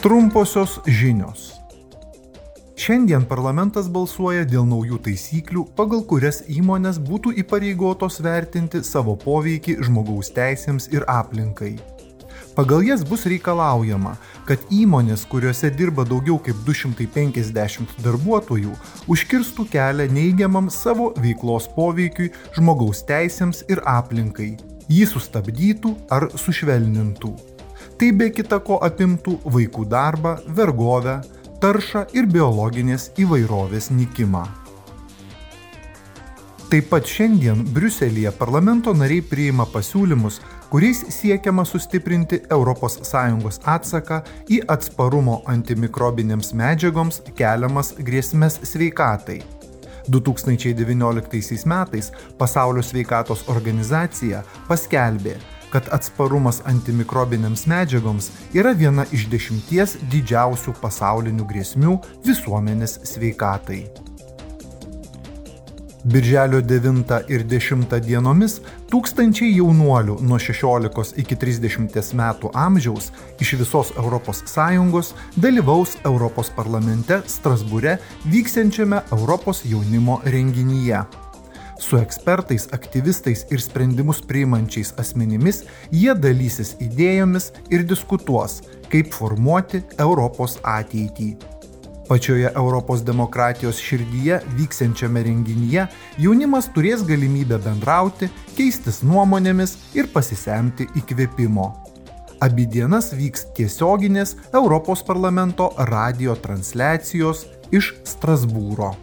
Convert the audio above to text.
Trumposios žinios. Šiandien parlamentas balsuoja dėl naujų taisyklių, pagal kurias įmonės būtų įpareigotos vertinti savo poveikį žmogaus teisėms ir aplinkai. Pagal jas bus reikalaujama, kad įmonės, kuriuose dirba daugiau kaip 250 darbuotojų, užkirstų kelią neigiamam savo veiklos poveikiui žmogaus teisėms ir aplinkai, jį sustabdytų ar sušvelnintų. Tai be kita ko apimtų vaikų darbą, vergovę, taršą ir biologinės įvairovės nikimą. Taip pat šiandien Briuselėje parlamento nariai priima pasiūlymus, kuriais siekiama sustiprinti ES atsaką į atsparumo antimikrobinėms medžiagoms keliamas grėsmės sveikatai. 2019 metais Pasaulio sveikatos organizacija paskelbė, kad atsparumas antimikrobinėms medžiagoms yra viena iš dešimties didžiausių pasaulinių grėsmių visuomenės sveikatai. Birželio 9 ir 10 dienomis tūkstančiai jaunuolių nuo 16 iki 30 metų amžiaus iš visos ES dalyvaus Europos parlamente Strasbūre vyksiančiame Europos jaunimo renginyje. Su ekspertais, aktyvistais ir sprendimus priimančiais asmenimis jie dalysis idėjomis ir diskutuos, kaip formuoti Europos ateitį. Pačioje Europos demokratijos širdyje vyksiančiame renginyje jaunimas turės galimybę bendrauti, keistis nuomonėmis ir pasisemti įkvėpimo. Abi dienas vyks tiesioginės Europos parlamento radio transliacijos iš Strasbūro.